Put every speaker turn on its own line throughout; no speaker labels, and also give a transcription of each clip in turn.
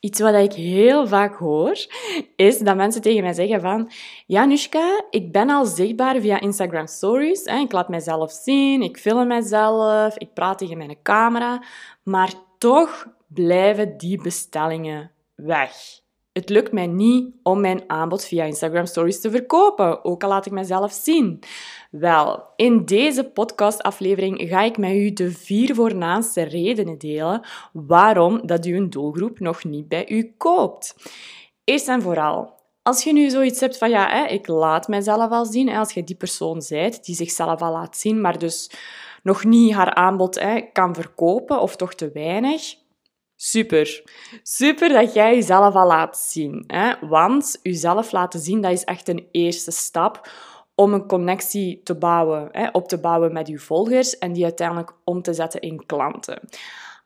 Iets wat ik heel vaak hoor, is dat mensen tegen mij zeggen van... Ja, Nushka, ik ben al zichtbaar via Instagram Stories. Ik laat mezelf zien, ik film mezelf, ik praat tegen mijn camera. Maar toch blijven die bestellingen weg. Het lukt mij niet om mijn aanbod via Instagram Stories te verkopen, ook al laat ik mezelf zien. Wel, in deze podcastaflevering ga ik met u de vier voornaamste redenen delen waarom dat uw doelgroep nog niet bij u koopt. Eerst en vooral, als je nu zoiets hebt van ja, ik laat mezelf al zien, als je die persoon bent die zichzelf al laat zien, maar dus nog niet haar aanbod kan verkopen of toch te weinig, Super. Super dat jij jezelf al laat zien. Hè? Want jezelf laten zien, dat is echt een eerste stap om een connectie te bouwen, hè? op te bouwen met je volgers en die uiteindelijk om te zetten in klanten.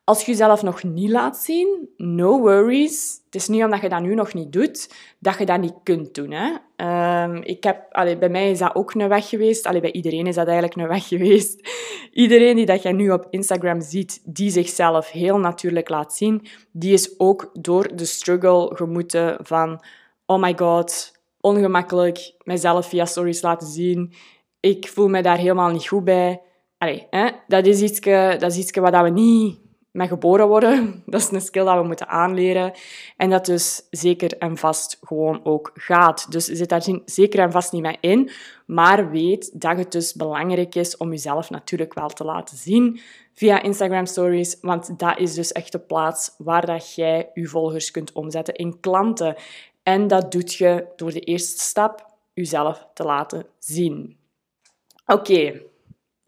Als je jezelf nog niet laat zien, no worries. Het is niet omdat je dat nu nog niet doet, dat je dat niet kunt doen. Hè? Um, ik heb, bij mij is dat ook een weg geweest. Bij iedereen is dat eigenlijk een weg geweest. Iedereen die dat je nu op Instagram ziet, die zichzelf heel natuurlijk laat zien, die is ook door de struggle gemoeten van oh my god, ongemakkelijk, mezelf via stories laten zien. Ik voel me daar helemaal niet goed bij. Hè? Dat is iets wat we niet met geboren worden. Dat is een skill dat we moeten aanleren. En dat dus zeker en vast gewoon ook gaat. Dus zit daar zeker en vast niet mee in. Maar weet dat het dus belangrijk is om jezelf natuurlijk wel te laten zien via Instagram Stories. Want dat is dus echt de plaats waar dat jij je volgers kunt omzetten in klanten. En dat doet je door de eerste stap, jezelf te laten zien. Oké,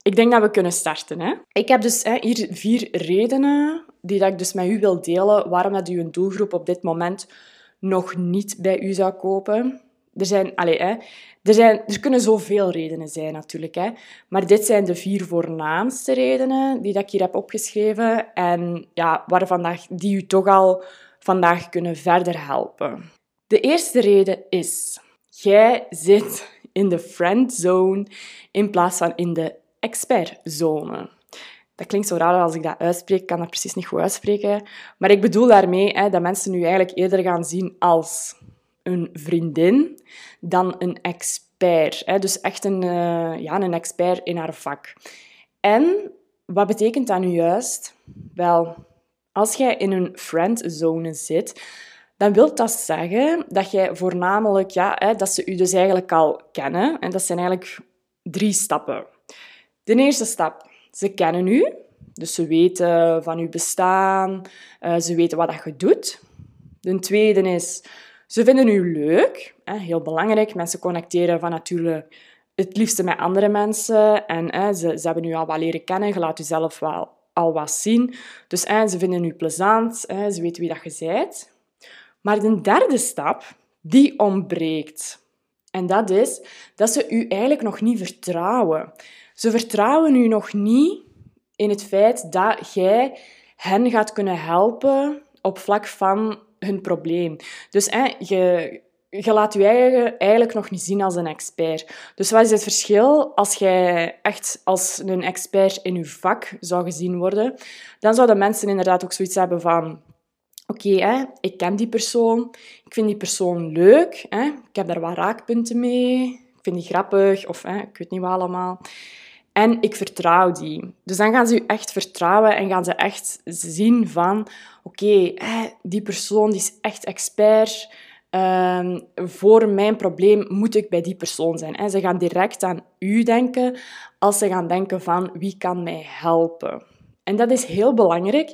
ik denk dat we kunnen starten. Hè? Ik heb dus hè, hier vier redenen die dat ik dus met u wil delen waarom dat u een doelgroep op dit moment nog niet bij u zou kopen. Er, zijn, allez, hè, er, zijn, er kunnen zoveel redenen zijn natuurlijk. Hè, maar dit zijn de vier voornaamste redenen die dat ik hier heb opgeschreven en ja, waarvan die u toch al vandaag kunnen verder helpen. De eerste reden is, jij zit in de friend zone in plaats van in de expertzone. Dat klinkt zo raar als ik dat uitspreek, ik kan dat precies niet goed uitspreken. Maar ik bedoel daarmee hè, dat mensen nu eigenlijk eerder gaan zien als een vriendin dan een expert. Hè. Dus echt een, uh, ja, een expert in haar vak. En wat betekent dat nu juist? Wel, als jij in een friendzone zit, dan wil dat zeggen dat jij voornamelijk, ja, hè, dat ze u dus eigenlijk al kennen. En dat zijn eigenlijk drie stappen. De eerste stap, ze kennen u, dus ze weten van uw bestaan, uh, ze weten wat dat je doet. De tweede is, ze vinden u leuk, heel belangrijk. Mensen connecteren van natuurlijk het liefste met andere mensen en ze, ze hebben u al wat leren kennen, je laat zelf wel al wat zien. Dus ze vinden u plezant, ze weten wie dat je bent. Maar de derde stap, die ontbreekt. En dat is dat ze u eigenlijk nog niet vertrouwen. Ze vertrouwen u nog niet in het feit dat jij hen gaat kunnen helpen op vlak van hun probleem. Dus hè, je, laat eigen eigenlijk nog niet zien als een expert. Dus wat is het verschil als jij echt als een expert in je vak zou gezien worden? Dan zouden mensen inderdaad ook zoiets hebben van... Oké, ik ken die persoon, ik vind die persoon leuk, hè, ik heb daar wat raakpunten mee, ik vind die grappig, of hè, ik weet niet wat allemaal. En ik vertrouw die. Dus dan gaan ze je echt vertrouwen en gaan ze echt zien van... Oké, die persoon is echt expert. Um, voor mijn probleem moet ik bij die persoon zijn. Ze gaan direct aan u denken als ze gaan denken van wie kan mij helpen. En dat is heel belangrijk.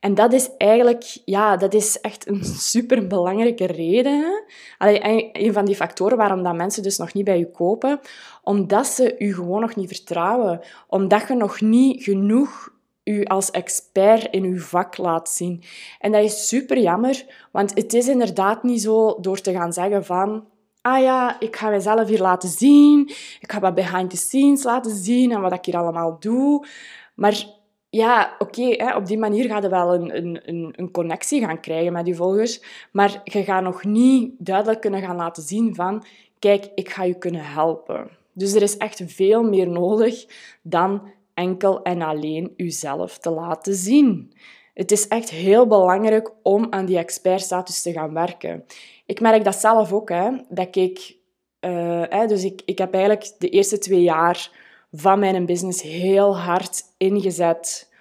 En dat is eigenlijk, ja, dat is echt een superbelangrijke reden. Allee, een van die factoren waarom dat mensen dus nog niet bij je kopen. Omdat ze je gewoon nog niet vertrouwen. Omdat je nog niet genoeg u als expert in uw vak laat zien. En dat is super jammer, want het is inderdaad niet zo door te gaan zeggen van ah ja, ik ga mezelf hier laten zien, ik ga wat behind the scenes laten zien en wat ik hier allemaal doe. Maar ja, oké, op die manier ga je wel een, een, een connectie gaan krijgen met je volgers, maar je gaat nog niet duidelijk kunnen gaan laten zien van, kijk, ik ga je kunnen helpen. Dus er is echt veel meer nodig dan enkel en alleen jezelf te laten zien. Het is echt heel belangrijk om aan die expertstatus te gaan werken. Ik merk dat zelf ook, hè, dat ik... Uh, hè, dus ik, ik heb eigenlijk de eerste twee jaar van mijn business heel hard ingezet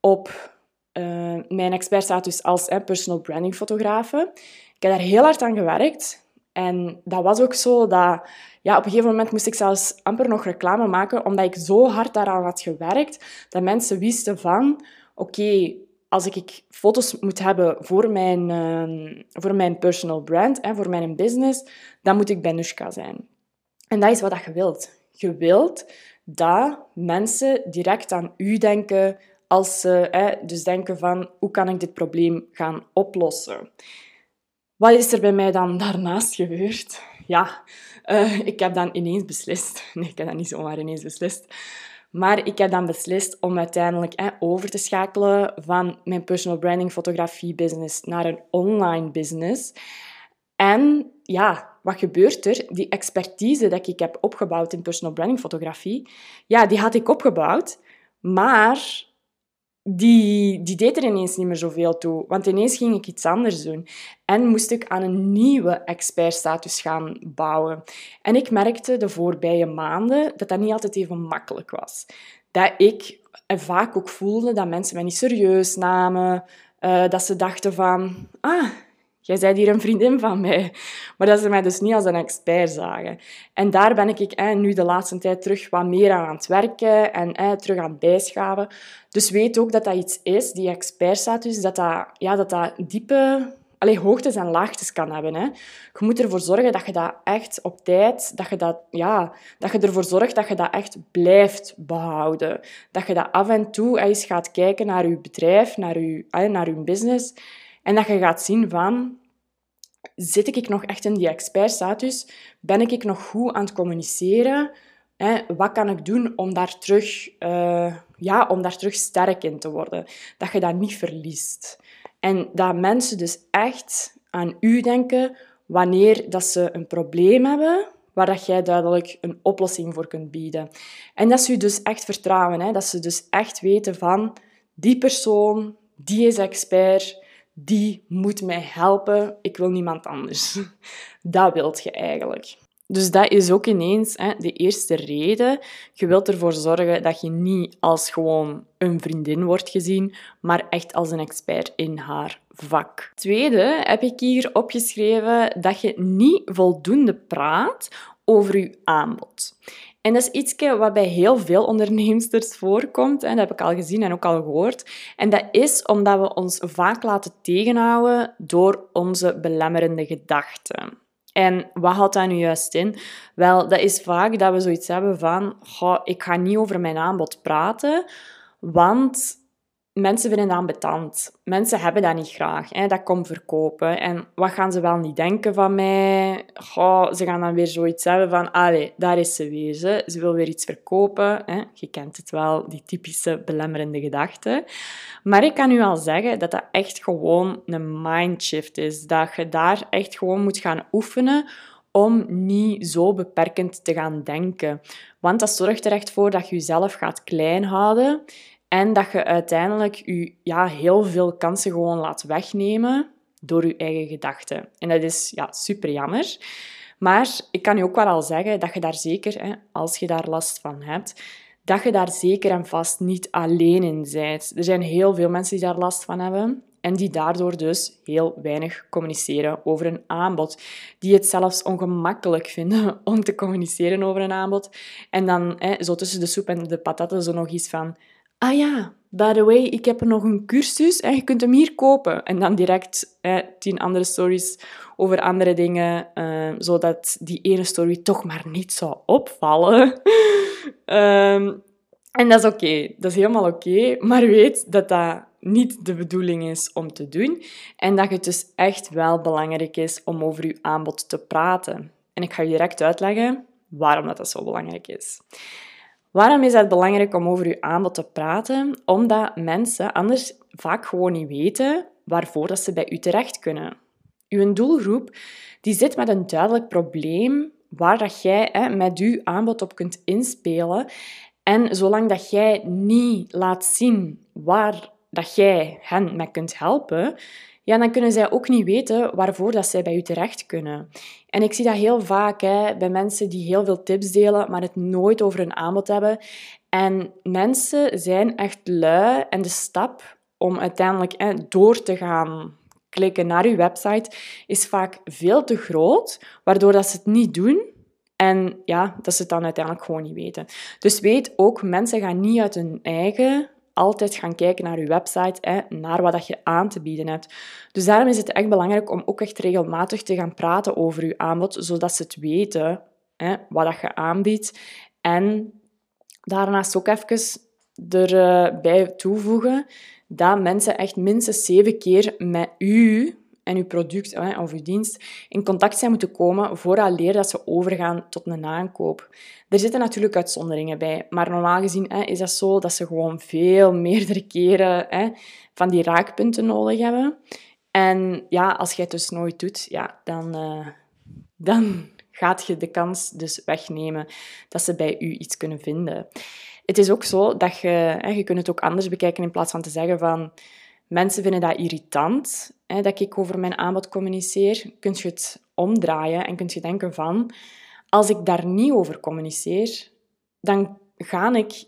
op uh, mijn expertstatus als personal branding fotografe. Ik heb daar heel hard aan gewerkt. En dat was ook zo dat... Ja, op een gegeven moment moest ik zelfs amper nog reclame maken, omdat ik zo hard daaraan had gewerkt, dat mensen wisten van... Oké, als ik foto's moet hebben voor mijn, uh, voor mijn personal brand, en voor mijn business, dan moet ik bij Nushka zijn. En dat is wat je wilt. Je wilt dat mensen direct aan u denken als ze hè, dus denken van hoe kan ik dit probleem gaan oplossen. Wat is er bij mij dan daarnaast gebeurd? Ja, uh, ik heb dan ineens beslist. Nee, ik heb dat niet zomaar ineens beslist. Maar ik heb dan beslist om uiteindelijk hè, over te schakelen van mijn personal branding fotografie business naar een online business. En ja, wat gebeurt er? Die expertise die ik heb opgebouwd in personal branding fotografie, ja, die had ik opgebouwd. Maar die, die deed er ineens niet meer zoveel toe. Want ineens ging ik iets anders doen. En moest ik aan een nieuwe expertstatus gaan bouwen. En ik merkte de voorbije maanden dat dat niet altijd even makkelijk was. Dat ik vaak ook voelde dat mensen mij niet serieus namen. Uh, dat ze dachten van... Ah, jij bent hier een vriendin van mij. Maar dat ze mij dus niet als een expert zagen. En daar ben ik eh, nu de laatste tijd terug wat meer aan aan het werken en terug aan het bijschaven. Dus weet ook dat dat iets is, die expertstatus, dat dat, ja, dat, dat diepe Allee, hoogtes en laagtes kan hebben. Hè. Je moet ervoor zorgen dat je dat echt op tijd, dat je, dat, ja, dat je ervoor zorgt dat je dat echt blijft behouden. Dat je dat af en toe eens gaat kijken naar je bedrijf, naar je, naar je business. En dat je gaat zien van, zit ik nog echt in die expertstatus? Ben ik nog goed aan het communiceren? Wat kan ik doen om daar, terug, uh, ja, om daar terug sterk in te worden? Dat je dat niet verliest. En dat mensen dus echt aan u denken wanneer dat ze een probleem hebben waar dat jij duidelijk een oplossing voor kunt bieden. En dat ze u dus echt vertrouwen. Hè? Dat ze dus echt weten van die persoon, die is expert, die moet mij helpen, ik wil niemand anders. Dat wilt je eigenlijk. Dus dat is ook ineens hè, de eerste reden. Je wilt ervoor zorgen dat je niet als gewoon een vriendin wordt gezien, maar echt als een expert in haar vak. Tweede heb ik hier opgeschreven dat je niet voldoende praat over je aanbod. En dat is iets wat bij heel veel onderneemsters voorkomt. En dat heb ik al gezien en ook al gehoord. En dat is omdat we ons vaak laten tegenhouden door onze belemmerende gedachten. En wat houdt dat nu juist in? Wel, dat is vaak dat we zoiets hebben van, ik ga niet over mijn aanbod praten, want mensen vinden dat ambetant. Mensen hebben dat niet graag. Hè? Dat komt verkopen. En wat gaan ze wel niet denken van mij? Goh, ze gaan dan weer zoiets hebben van... Allee, daar is ze weer. Ze, ze wil weer iets verkopen. Hè? Je kent het wel, die typische belemmerende gedachten. Maar ik kan u al zeggen dat dat echt gewoon een mindshift is. Dat je daar echt gewoon moet gaan oefenen om niet zo beperkend te gaan denken. Want dat zorgt er echt voor dat je jezelf gaat klein houden en dat je uiteindelijk je ja, heel veel kansen gewoon laat wegnemen door je eigen gedachten. En dat is ja, super jammer. Maar ik kan je ook wel al zeggen dat je daar zeker, hè, als je daar last van hebt, dat je daar zeker en vast niet alleen in bent. Er zijn heel veel mensen die daar last van hebben en die daardoor dus heel weinig communiceren over een aanbod. Die het zelfs ongemakkelijk vinden om te communiceren over een aanbod. En dan hè, zo tussen de soep en de patatten zo nog iets van ah ja, by the way, ik heb er nog een cursus en je kunt hem hier kopen. En dan direct eh, tien andere stories over andere dingen, uh, zodat die ene story toch maar niet zou opvallen. um, en dat is oké, dat is helemaal oké, maar weet dat dat niet de bedoeling is om te doen en dat het dus echt wel belangrijk is om over je aanbod te praten. En ik ga je direct uitleggen waarom dat, dat zo belangrijk is. Waarom is het belangrijk om over je aanbod te praten? Omdat mensen anders vaak gewoon niet weten waarvoor dat ze bij u terecht kunnen. Uw doelgroep die zit met een duidelijk probleem waar dat jij hè, met je aanbod op kunt inspelen. En zolang dat jij niet laat zien waar dat jij hen met kunt helpen, ja, dan kunnen zij ook niet weten waarvoor dat zij bij u terecht kunnen. En ik zie dat heel vaak hè, bij mensen die heel veel tips delen, maar het nooit over een aanbod hebben. En mensen zijn echt lui en de stap om uiteindelijk hè, door te gaan klikken naar uw website is vaak veel te groot, waardoor dat ze het niet doen en ja, dat ze het dan uiteindelijk gewoon niet weten. Dus weet ook, mensen gaan niet uit hun eigen altijd gaan kijken naar je website, hè, naar wat dat je aan te bieden hebt. Dus daarom is het echt belangrijk om ook echt regelmatig te gaan praten over je aanbod, zodat ze het weten hè, wat dat je aanbiedt. En daarnaast ook even erbij toevoegen dat mensen echt minstens zeven keer met u en uw product of uw dienst in contact zijn moeten komen vooraleer dat ze overgaan tot een aankoop. Er zitten natuurlijk uitzonderingen bij, maar normaal gezien is dat zo dat ze gewoon veel meerdere keren van die raakpunten nodig hebben. En ja, als je het dus nooit doet, ja, dan, uh, dan gaat je de kans dus wegnemen dat ze bij u iets kunnen vinden. Het is ook zo dat je, je kunt het ook anders bekijken in plaats van te zeggen van mensen vinden dat irritant, hè, dat ik over mijn aanbod communiceer, kun je het omdraaien en kun je denken van, als ik daar niet over communiceer, dan ga ik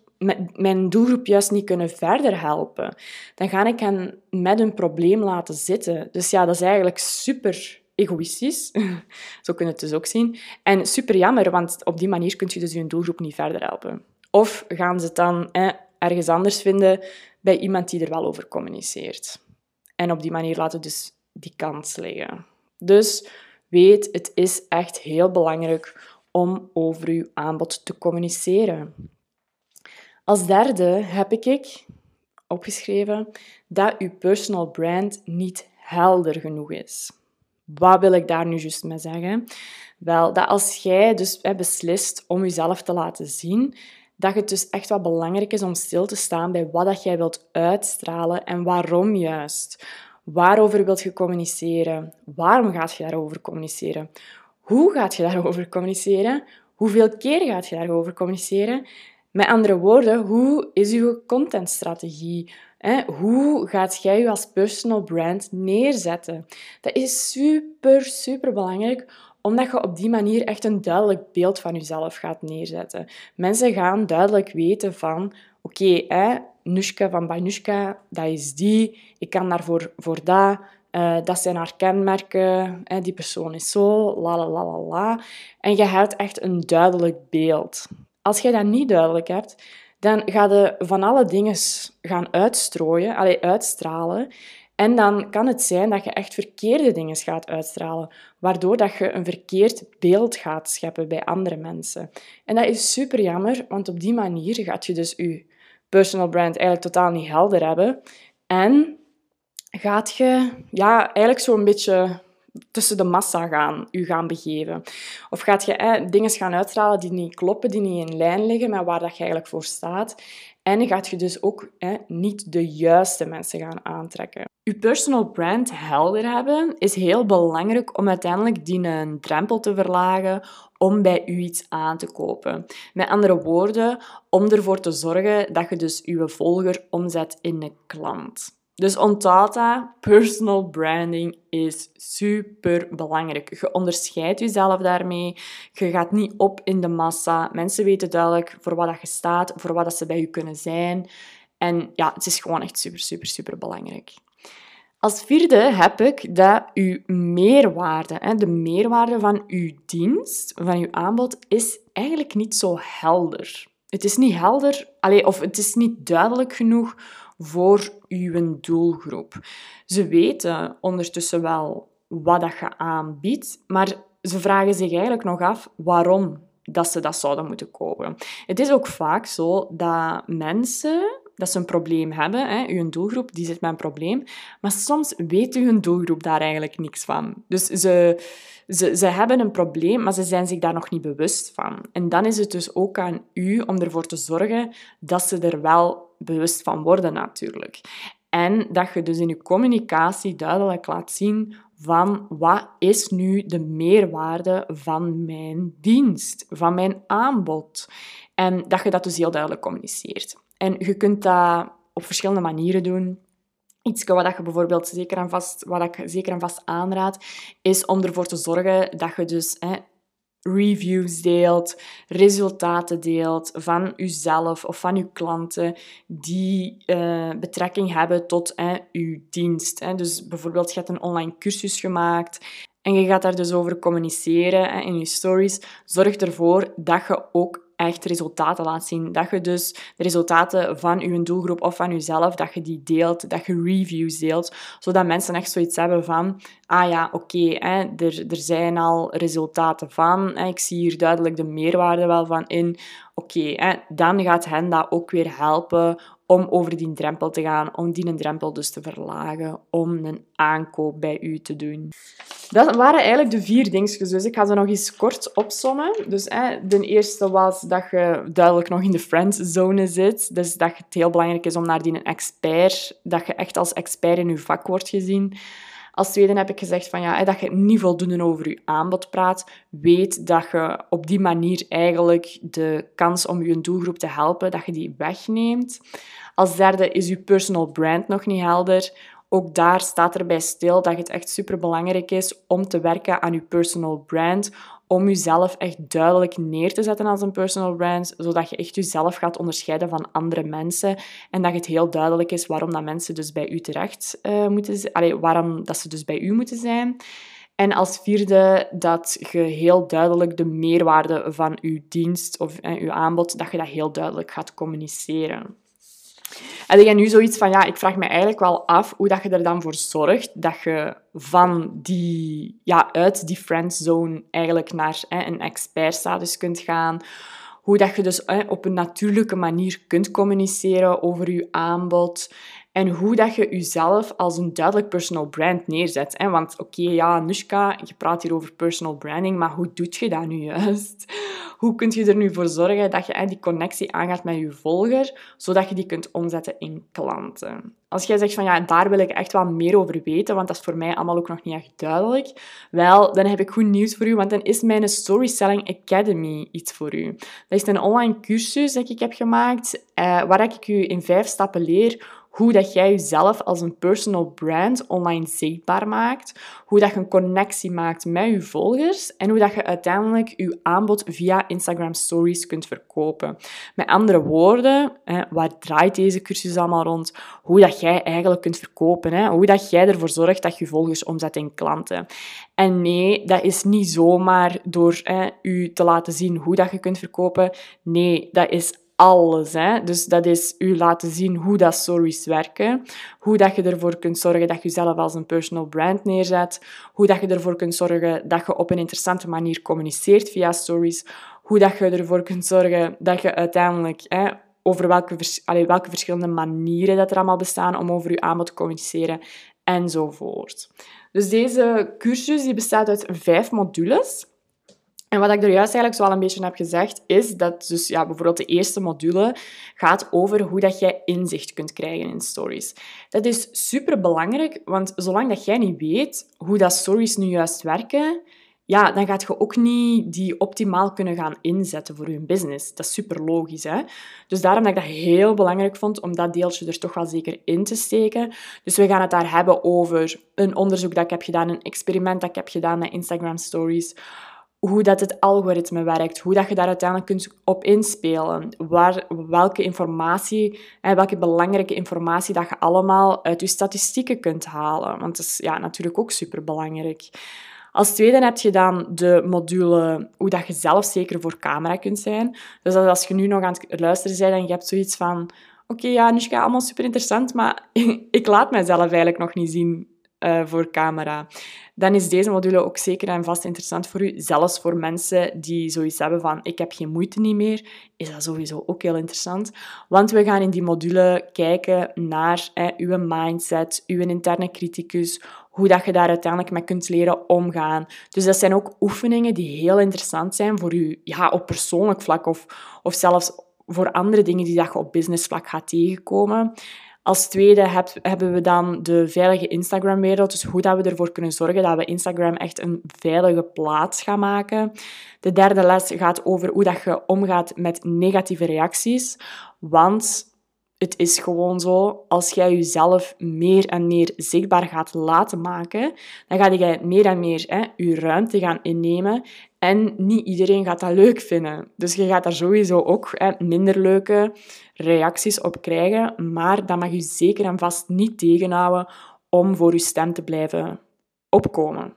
mijn doelgroep juist niet kunnen verder helpen. Dan ga ik hen met een probleem laten zitten. Dus ja, dat is eigenlijk super egoïstisch. Zo kun je het dus ook zien. En super jammer, want op die manier kun je dus je doelgroep niet verder helpen. Of gaan ze het dan ergens anders vinden bij iemand die er wel over communiceert. En op die manier laten dus die kans liggen. Dus weet, het is echt heel belangrijk om over uw aanbod te communiceren. Als derde heb ik opgeschreven dat uw personal brand niet helder genoeg is. Wat wil ik daar nu juist mee zeggen? Wel, dat als jij dus beslist om jezelf te laten zien, dat het dus echt wat belangrijk is om stil te staan bij wat dat jij wilt uitstralen en waarom juist. Waarover wilt je communiceren? Waarom gaat je daarover communiceren? Hoe gaat je daarover communiceren? Hoeveel keer gaat je daarover communiceren? Met andere woorden, hoe is je contentstrategie? Hoe gaat jij je als personal brand neerzetten? Dat is super, super belangrijk omdat je op die manier echt een duidelijk beeld van jezelf gaat neerzetten. Mensen gaan duidelijk weten van, oké, okay, Nushka van Banushka, dat is die, ik kan daarvoor voor dat, uh, dat zijn haar kenmerken, hè, die persoon is zo, la la la la la. En je hebt echt een duidelijk beeld. Als je dat niet duidelijk hebt, dan ga je van alle dingen gaan uitstrooien, allee, uitstralen. En dan kan het zijn dat je echt verkeerde dingen gaat uitstralen, waardoor dat je een verkeerd beeld gaat scheppen bij andere mensen. En dat is super jammer, want op die manier gaat je dus je personal brand eigenlijk totaal niet helder hebben. En gaat je ja, eigenlijk zo'n beetje tussen de massa gaan, u gaan begeven. Of gaat je dingen gaan uitstralen die niet kloppen, die niet in lijn liggen met waar dat je eigenlijk voor staat. En gaat je dus ook niet de juiste mensen gaan aantrekken. Je personal brand helder hebben is heel belangrijk om uiteindelijk die een drempel te verlagen om bij u iets aan te kopen. Met andere woorden, om ervoor te zorgen dat je dus je volger omzet in een klant. Dus onthoud dat, personal branding is super belangrijk. Je onderscheidt jezelf daarmee. Je gaat niet op in de massa. Mensen weten duidelijk voor wat je staat, voor wat ze bij je kunnen zijn. En ja, het is gewoon echt super, super, super belangrijk. Als vierde heb ik dat uw meerwaarde, de meerwaarde van uw dienst, van uw aanbod, is eigenlijk niet zo helder. Het is niet helder, of het is niet duidelijk genoeg voor uw doelgroep. Ze weten ondertussen wel wat dat je aanbiedt, maar ze vragen zich eigenlijk nog af waarom dat ze dat zouden moeten kopen. Het is ook vaak zo dat mensen dat ze een probleem hebben. Hè. Uw doelgroep die zit met een probleem. Maar soms weet uw doelgroep daar eigenlijk niks van. Dus ze, ze, ze hebben een probleem, maar ze zijn zich daar nog niet bewust van. En dan is het dus ook aan u om ervoor te zorgen dat ze er wel bewust van worden, natuurlijk. En dat je dus in je communicatie duidelijk laat zien van wat is nu de meerwaarde van mijn dienst, van mijn aanbod. En dat je dat dus heel duidelijk communiceert. En je kunt dat op verschillende manieren doen. Iets wat je bijvoorbeeld zeker en vast, wat ik zeker en vast aanraad, is om ervoor te zorgen dat je dus hè, reviews deelt, resultaten deelt van jezelf of van je klanten die uh, betrekking hebben tot hè, je dienst. Dus bijvoorbeeld, je hebt een online cursus gemaakt en je gaat daar dus over communiceren in je stories. Zorg ervoor dat je ook echt resultaten laat zien. Dat je dus de resultaten van je doelgroep of van jezelf, dat je die deelt, dat je reviews deelt, zodat mensen echt zoiets hebben van, ah ja, oké, er, er zijn al resultaten van, hè, ik zie hier duidelijk de meerwaarde wel van in. Oké, dan gaat hen dat ook weer helpen om over die drempel te gaan, om die drempel dus te verlagen, om een aankoop bij u te doen. Dat waren eigenlijk de vier dingetjes, dus ik ga ze nog eens kort opsommen. Dus hè, de eerste was dat je duidelijk nog in de friendzone zit, dus dat het heel belangrijk is om naar die expert, dat je echt als expert in je vak wordt gezien. Als tweede heb ik gezegd van, ja, dat je niet voldoende over je aanbod praat. Weet dat je op die manier eigenlijk de kans om je doelgroep te helpen, dat je die wegneemt. Als derde is je personal brand nog niet helder. Ook daar staat erbij stil dat het echt super belangrijk is om te werken aan je personal brand, om jezelf echt duidelijk neer te zetten als een personal brand, zodat je echt jezelf gaat onderscheiden van andere mensen en dat het heel duidelijk is waarom dat mensen dus bij u terecht uh, moeten zijn, waarom dat ze dus bij u moeten zijn. En als vierde dat je heel duidelijk de meerwaarde van je dienst of je aanbod, dat je dat heel duidelijk gaat communiceren. Jij nu zoiets van, ja, ik vraag me eigenlijk wel af hoe dat je er dan voor zorgt dat je van die, ja, uit die friendzone eigenlijk naar hè, een expertstatus kunt gaan. Hoe dat je dus hè, op een natuurlijke manier kunt communiceren over je aanbod. En hoe dat je jezelf als een duidelijk personal brand neerzet. Hè? Want oké, ja, Nushka, je praat hier over personal branding, maar hoe doe je dat nu juist? Hoe kun je er nu voor zorgen dat je die connectie aangaat met je volger, zodat je die kunt omzetten in klanten? Als jij zegt van ja, daar wil ik echt wel meer over weten, want dat is voor mij allemaal ook nog niet echt duidelijk, wel, dan heb ik goed nieuws voor u, want dan is mijn Storytelling Academy iets voor u. Dat is een online cursus dat ik heb gemaakt, eh, waar ik u in vijf stappen leer hoe dat jij jezelf als een personal brand online zichtbaar maakt, hoe dat je een connectie maakt met je volgers en hoe dat je uiteindelijk je aanbod via Instagram Stories kunt verkopen. Met andere woorden, hè, waar draait deze cursus allemaal rond? Hoe dat jij eigenlijk kunt verkopen, hè? hoe dat jij ervoor zorgt dat je volgers omzet in klanten. En nee, dat is niet zomaar door hè, u te laten zien hoe dat je kunt verkopen. Nee, dat is alles. Hè? Dus dat is u laten zien hoe dat stories werken, hoe dat je ervoor kunt zorgen dat je jezelf als een personal brand neerzet, hoe dat je ervoor kunt zorgen dat je op een interessante manier communiceert via stories, hoe dat je ervoor kunt zorgen dat je uiteindelijk hè, over welke, welke verschillende manieren dat er allemaal bestaan om over je aanbod te communiceren enzovoort. Dus deze cursus die bestaat uit vijf modules. En wat ik er juist eigenlijk zo al een beetje heb gezegd, is dat dus ja, bijvoorbeeld de eerste module gaat over hoe dat jij inzicht kunt krijgen in stories. Dat is super belangrijk, want zolang dat jij niet weet hoe dat stories nu juist werken, ja, dan gaat je ook niet die optimaal kunnen gaan inzetten voor je business. Dat is super logisch. Hè? Dus daarom dat ik dat heel belangrijk vond om dat deeltje er toch wel zeker in te steken. Dus we gaan het daar hebben over een onderzoek dat ik heb gedaan, een experiment dat ik heb gedaan met Instagram Stories hoe dat het algoritme werkt, hoe dat je daar uiteindelijk kunt op inspelen, waar, welke informatie en welke belangrijke informatie dat je allemaal uit je statistieken kunt halen. Want dat is ja, natuurlijk ook superbelangrijk. Als tweede heb je dan de module hoe dat je zelf zeker voor camera kunt zijn. Dus als je nu nog aan het luisteren bent en je hebt zoiets van oké, ja, het allemaal super interessant, maar ik laat mijzelf eigenlijk nog niet zien uh, voor camera dan is deze module ook zeker en vast interessant voor u. Zelfs voor mensen die zoiets hebben van ik heb geen moeite niet meer, is dat sowieso ook heel interessant. Want we gaan in die module kijken naar hè, uw mindset, uw interne criticus, hoe dat je daar uiteindelijk mee kunt leren omgaan. Dus dat zijn ook oefeningen die heel interessant zijn voor u ja, op persoonlijk vlak of, of zelfs voor andere dingen die dat je op businessvlak gaat tegenkomen. Als tweede hebben we dan de veilige Instagram-wereld. Dus hoe dat we ervoor kunnen zorgen dat we Instagram echt een veilige plaats gaan maken. De derde les gaat over hoe dat je omgaat met negatieve reacties. Want het is gewoon zo, als jij jezelf meer en meer zichtbaar gaat laten maken, dan ga je meer en meer hè, je ruimte gaan innemen. En niet iedereen gaat dat leuk vinden. Dus je gaat daar sowieso ook hè, minder leuke reacties op krijgen. Maar dat mag je zeker en vast niet tegenhouden om voor je stem te blijven opkomen.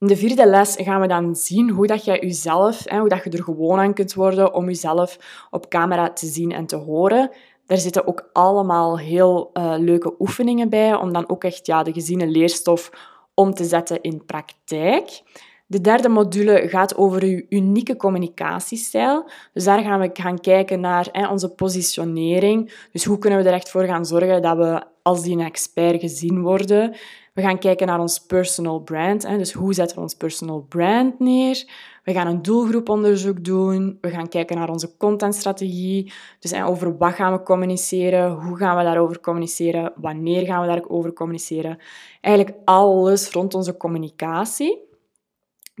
In de vierde les gaan we dan zien hoe dat jij jezelf, hoe dat je er gewoon aan kunt worden om jezelf op camera te zien en te horen. Daar zitten ook allemaal heel uh, leuke oefeningen bij, om dan ook echt ja, de geziene leerstof om te zetten in praktijk. De derde module gaat over uw unieke communicatiestijl. Dus daar gaan we gaan kijken naar hè, onze positionering. Dus hoe kunnen we er echt voor gaan zorgen dat we als die een expert gezien worden. We gaan kijken naar ons personal brand. Hè. Dus hoe zetten we ons personal brand neer? We gaan een doelgroeponderzoek doen. We gaan kijken naar onze contentstrategie. Dus over wat gaan we communiceren? Hoe gaan we daarover communiceren? Wanneer gaan we daarover communiceren? Eigenlijk alles rond onze communicatie.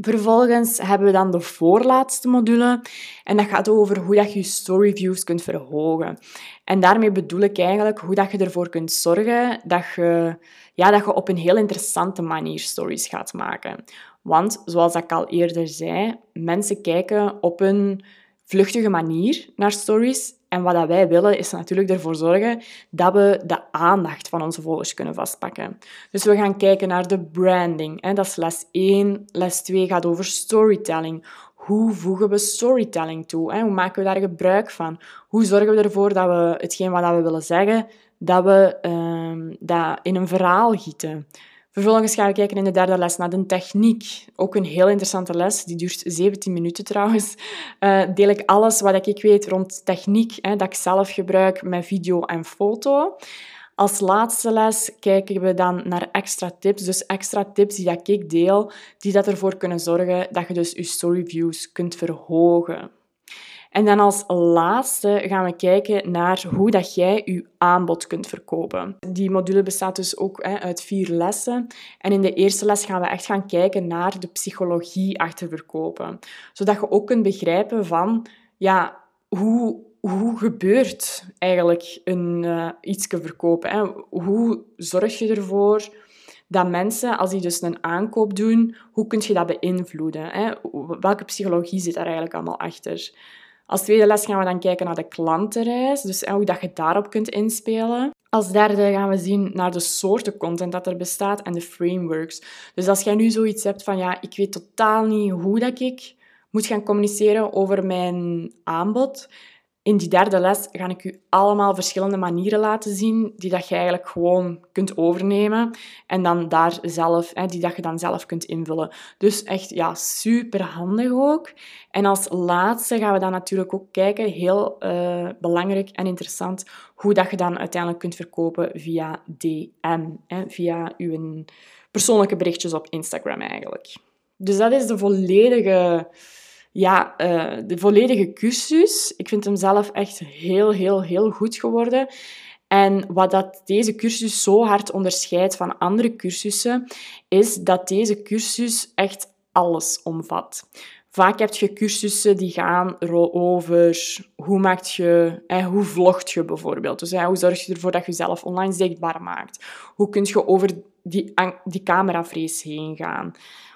Vervolgens hebben we dan de voorlaatste module en dat gaat over hoe dat je je storyviews kunt verhogen. En daarmee bedoel ik eigenlijk hoe dat je ervoor kunt zorgen dat je, ja, dat je op een heel interessante manier stories gaat maken. Want, zoals ik al eerder zei, mensen kijken op een vluchtige manier naar stories. En wat dat wij willen, is natuurlijk ervoor zorgen dat we de aandacht van onze volgers kunnen vastpakken. Dus we gaan kijken naar de branding. Dat is les 1. Les 2 gaat over storytelling. Hoe voegen we storytelling toe? Hoe maken we daar gebruik van? Hoe zorgen we ervoor dat we hetgeen wat we willen zeggen, dat we uh, dat in een verhaal gieten? Vervolgens gaan we kijken in de derde les naar de techniek. Ook een heel interessante les, die duurt 17 minuten trouwens. Uh, deel ik alles wat ik weet rond techniek, hè, dat ik zelf gebruik met video en foto. Als laatste les kijken we dan naar extra tips. Dus extra tips die ik deel, die dat ervoor kunnen zorgen dat je dus je storyviews kunt verhogen. En dan als laatste gaan we kijken naar hoe dat jij je aanbod kunt verkopen. Die module bestaat dus ook hè, uit vier lessen. En in de eerste les gaan we echt gaan kijken naar de psychologie achter verkopen. Zodat je ook kunt begrijpen van, ja, hoe, hoe gebeurt eigenlijk een, uh, verkopen? Hè? Hoe zorg je ervoor dat mensen, als die dus een aankoop doen, hoe kun je dat beïnvloeden? Hè? Welke psychologie zit daar eigenlijk allemaal achter? Als tweede les gaan we dan kijken naar de klantenreis, dus hoe dat je daarop kunt inspelen. Als derde gaan we zien naar de soorten content dat er bestaat en de frameworks. Dus als jij nu zoiets hebt van, ja, ik weet totaal niet hoe dat ik moet gaan communiceren over mijn aanbod, in die derde les ga ik u allemaal verschillende manieren laten zien die dat je eigenlijk gewoon kunt overnemen en dan daar zelf, die dat je dan zelf kunt invullen. Dus echt ja, super handig ook. En als laatste gaan we dan natuurlijk ook kijken, heel uh, belangrijk en interessant, hoe dat je dan uiteindelijk kunt verkopen via DM, hè, via uw persoonlijke berichtjes op Instagram eigenlijk. Dus dat is de volledige ja, uh, de volledige cursus. Ik vind hem zelf echt heel, heel, heel goed geworden. En wat dat deze cursus zo hard onderscheidt van andere cursussen, is dat deze cursus echt alles omvat. Vaak heb je cursussen die gaan over hoe maakt je, eh, hoe vlogt je bijvoorbeeld. Dus hoe zorg je ervoor dat je jezelf online zichtbaar maakt? Hoe kun je over die, die cameravrees heen gaan?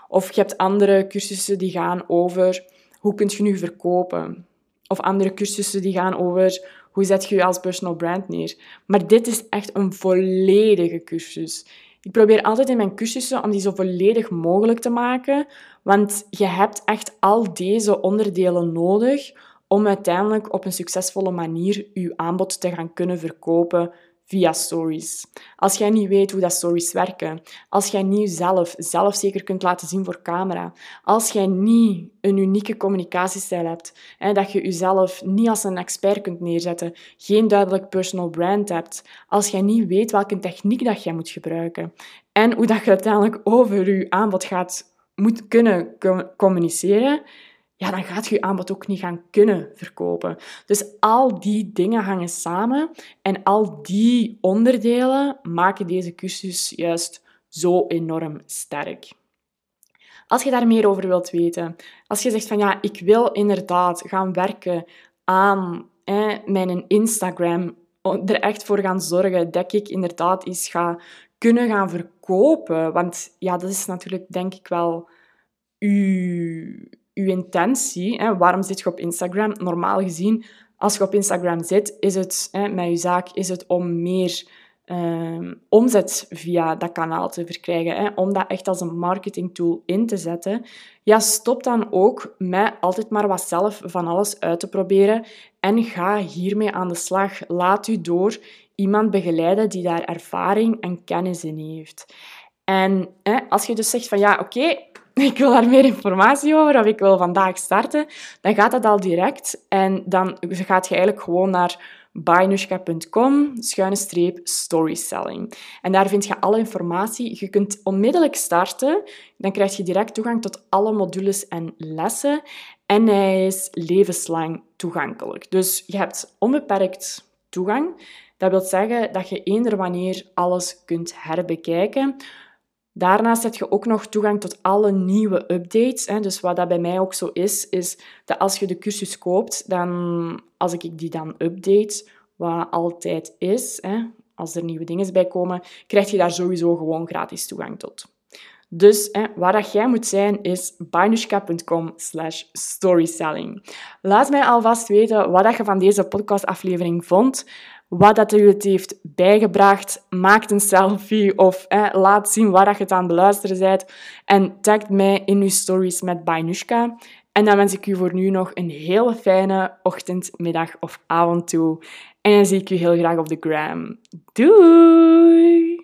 Of je hebt andere cursussen die gaan over hoe kun je nu verkopen? Of andere cursussen die gaan over hoe zet je je als personal brand neer. Maar dit is echt een volledige cursus. Ik probeer altijd in mijn cursussen om die zo volledig mogelijk te maken, want je hebt echt al deze onderdelen nodig om uiteindelijk op een succesvolle manier je aanbod te gaan kunnen verkopen via stories. Als jij niet weet hoe dat stories werken, als jij niet jezelf zelf zeker kunt laten zien voor camera, als jij niet een unieke communicatiestijl hebt, hè, dat je jezelf niet als een expert kunt neerzetten, geen duidelijk personal brand hebt, als jij niet weet welke techniek dat jij moet gebruiken en hoe dat je uiteindelijk over je aanbod gaat moet kunnen communiceren, ja, dan gaat je je aanbod ook niet gaan kunnen verkopen. Dus al die dingen hangen samen en al die onderdelen maken deze cursus juist zo enorm sterk. Als je daar meer over wilt weten, als je zegt van ja, ik wil inderdaad gaan werken aan hè, mijn Instagram er echt voor gaan zorgen dat ik inderdaad iets ga kunnen gaan verkopen. Want ja, dat is natuurlijk denk ik wel uw, uw intentie. Hè? Waarom zit je op Instagram? Normaal gezien, als je op Instagram zit, is het hè, met je zaak is het om meer Ehm, omzet via dat kanaal te verkrijgen. Hè, om dat echt als een marketingtool in te zetten. Ja, stop dan ook met altijd maar wat zelf van alles uit te proberen en ga hiermee aan de slag. Laat u door iemand begeleiden die daar ervaring en kennis in heeft. En hè, als je dus zegt van ja, oké, ik wil daar meer informatie over of ik wil vandaag starten, dan gaat dat al direct en dan gaat je eigenlijk gewoon naar bynushka.com schuine streep. En daar vind je alle informatie. Je kunt onmiddellijk starten. Dan krijg je direct toegang tot alle modules en lessen. En hij is levenslang toegankelijk. Dus je hebt onbeperkt toegang. Dat wil zeggen dat je eender wanneer alles kunt herbekijken. Daarnaast heb je ook nog toegang tot alle nieuwe updates. Dus wat dat bij mij ook zo is, is dat als je de cursus koopt, dan, als ik die dan update, wat altijd is, als er nieuwe dingen bij komen, krijg je daar sowieso gewoon gratis toegang tot. Dus hè, waar dat jij moet zijn is barnushka.com slash storyselling. Laat mij alvast weten wat dat je van deze podcastaflevering vond wat dat u het heeft bijgebracht. Maak een selfie of laat zien waar je het aan het beluisteren bent. En tag mij in uw stories met Bainushka. En dan wens ik u voor nu nog een hele fijne ochtend, middag of avond toe. En dan zie ik u heel graag op de gram. Doei!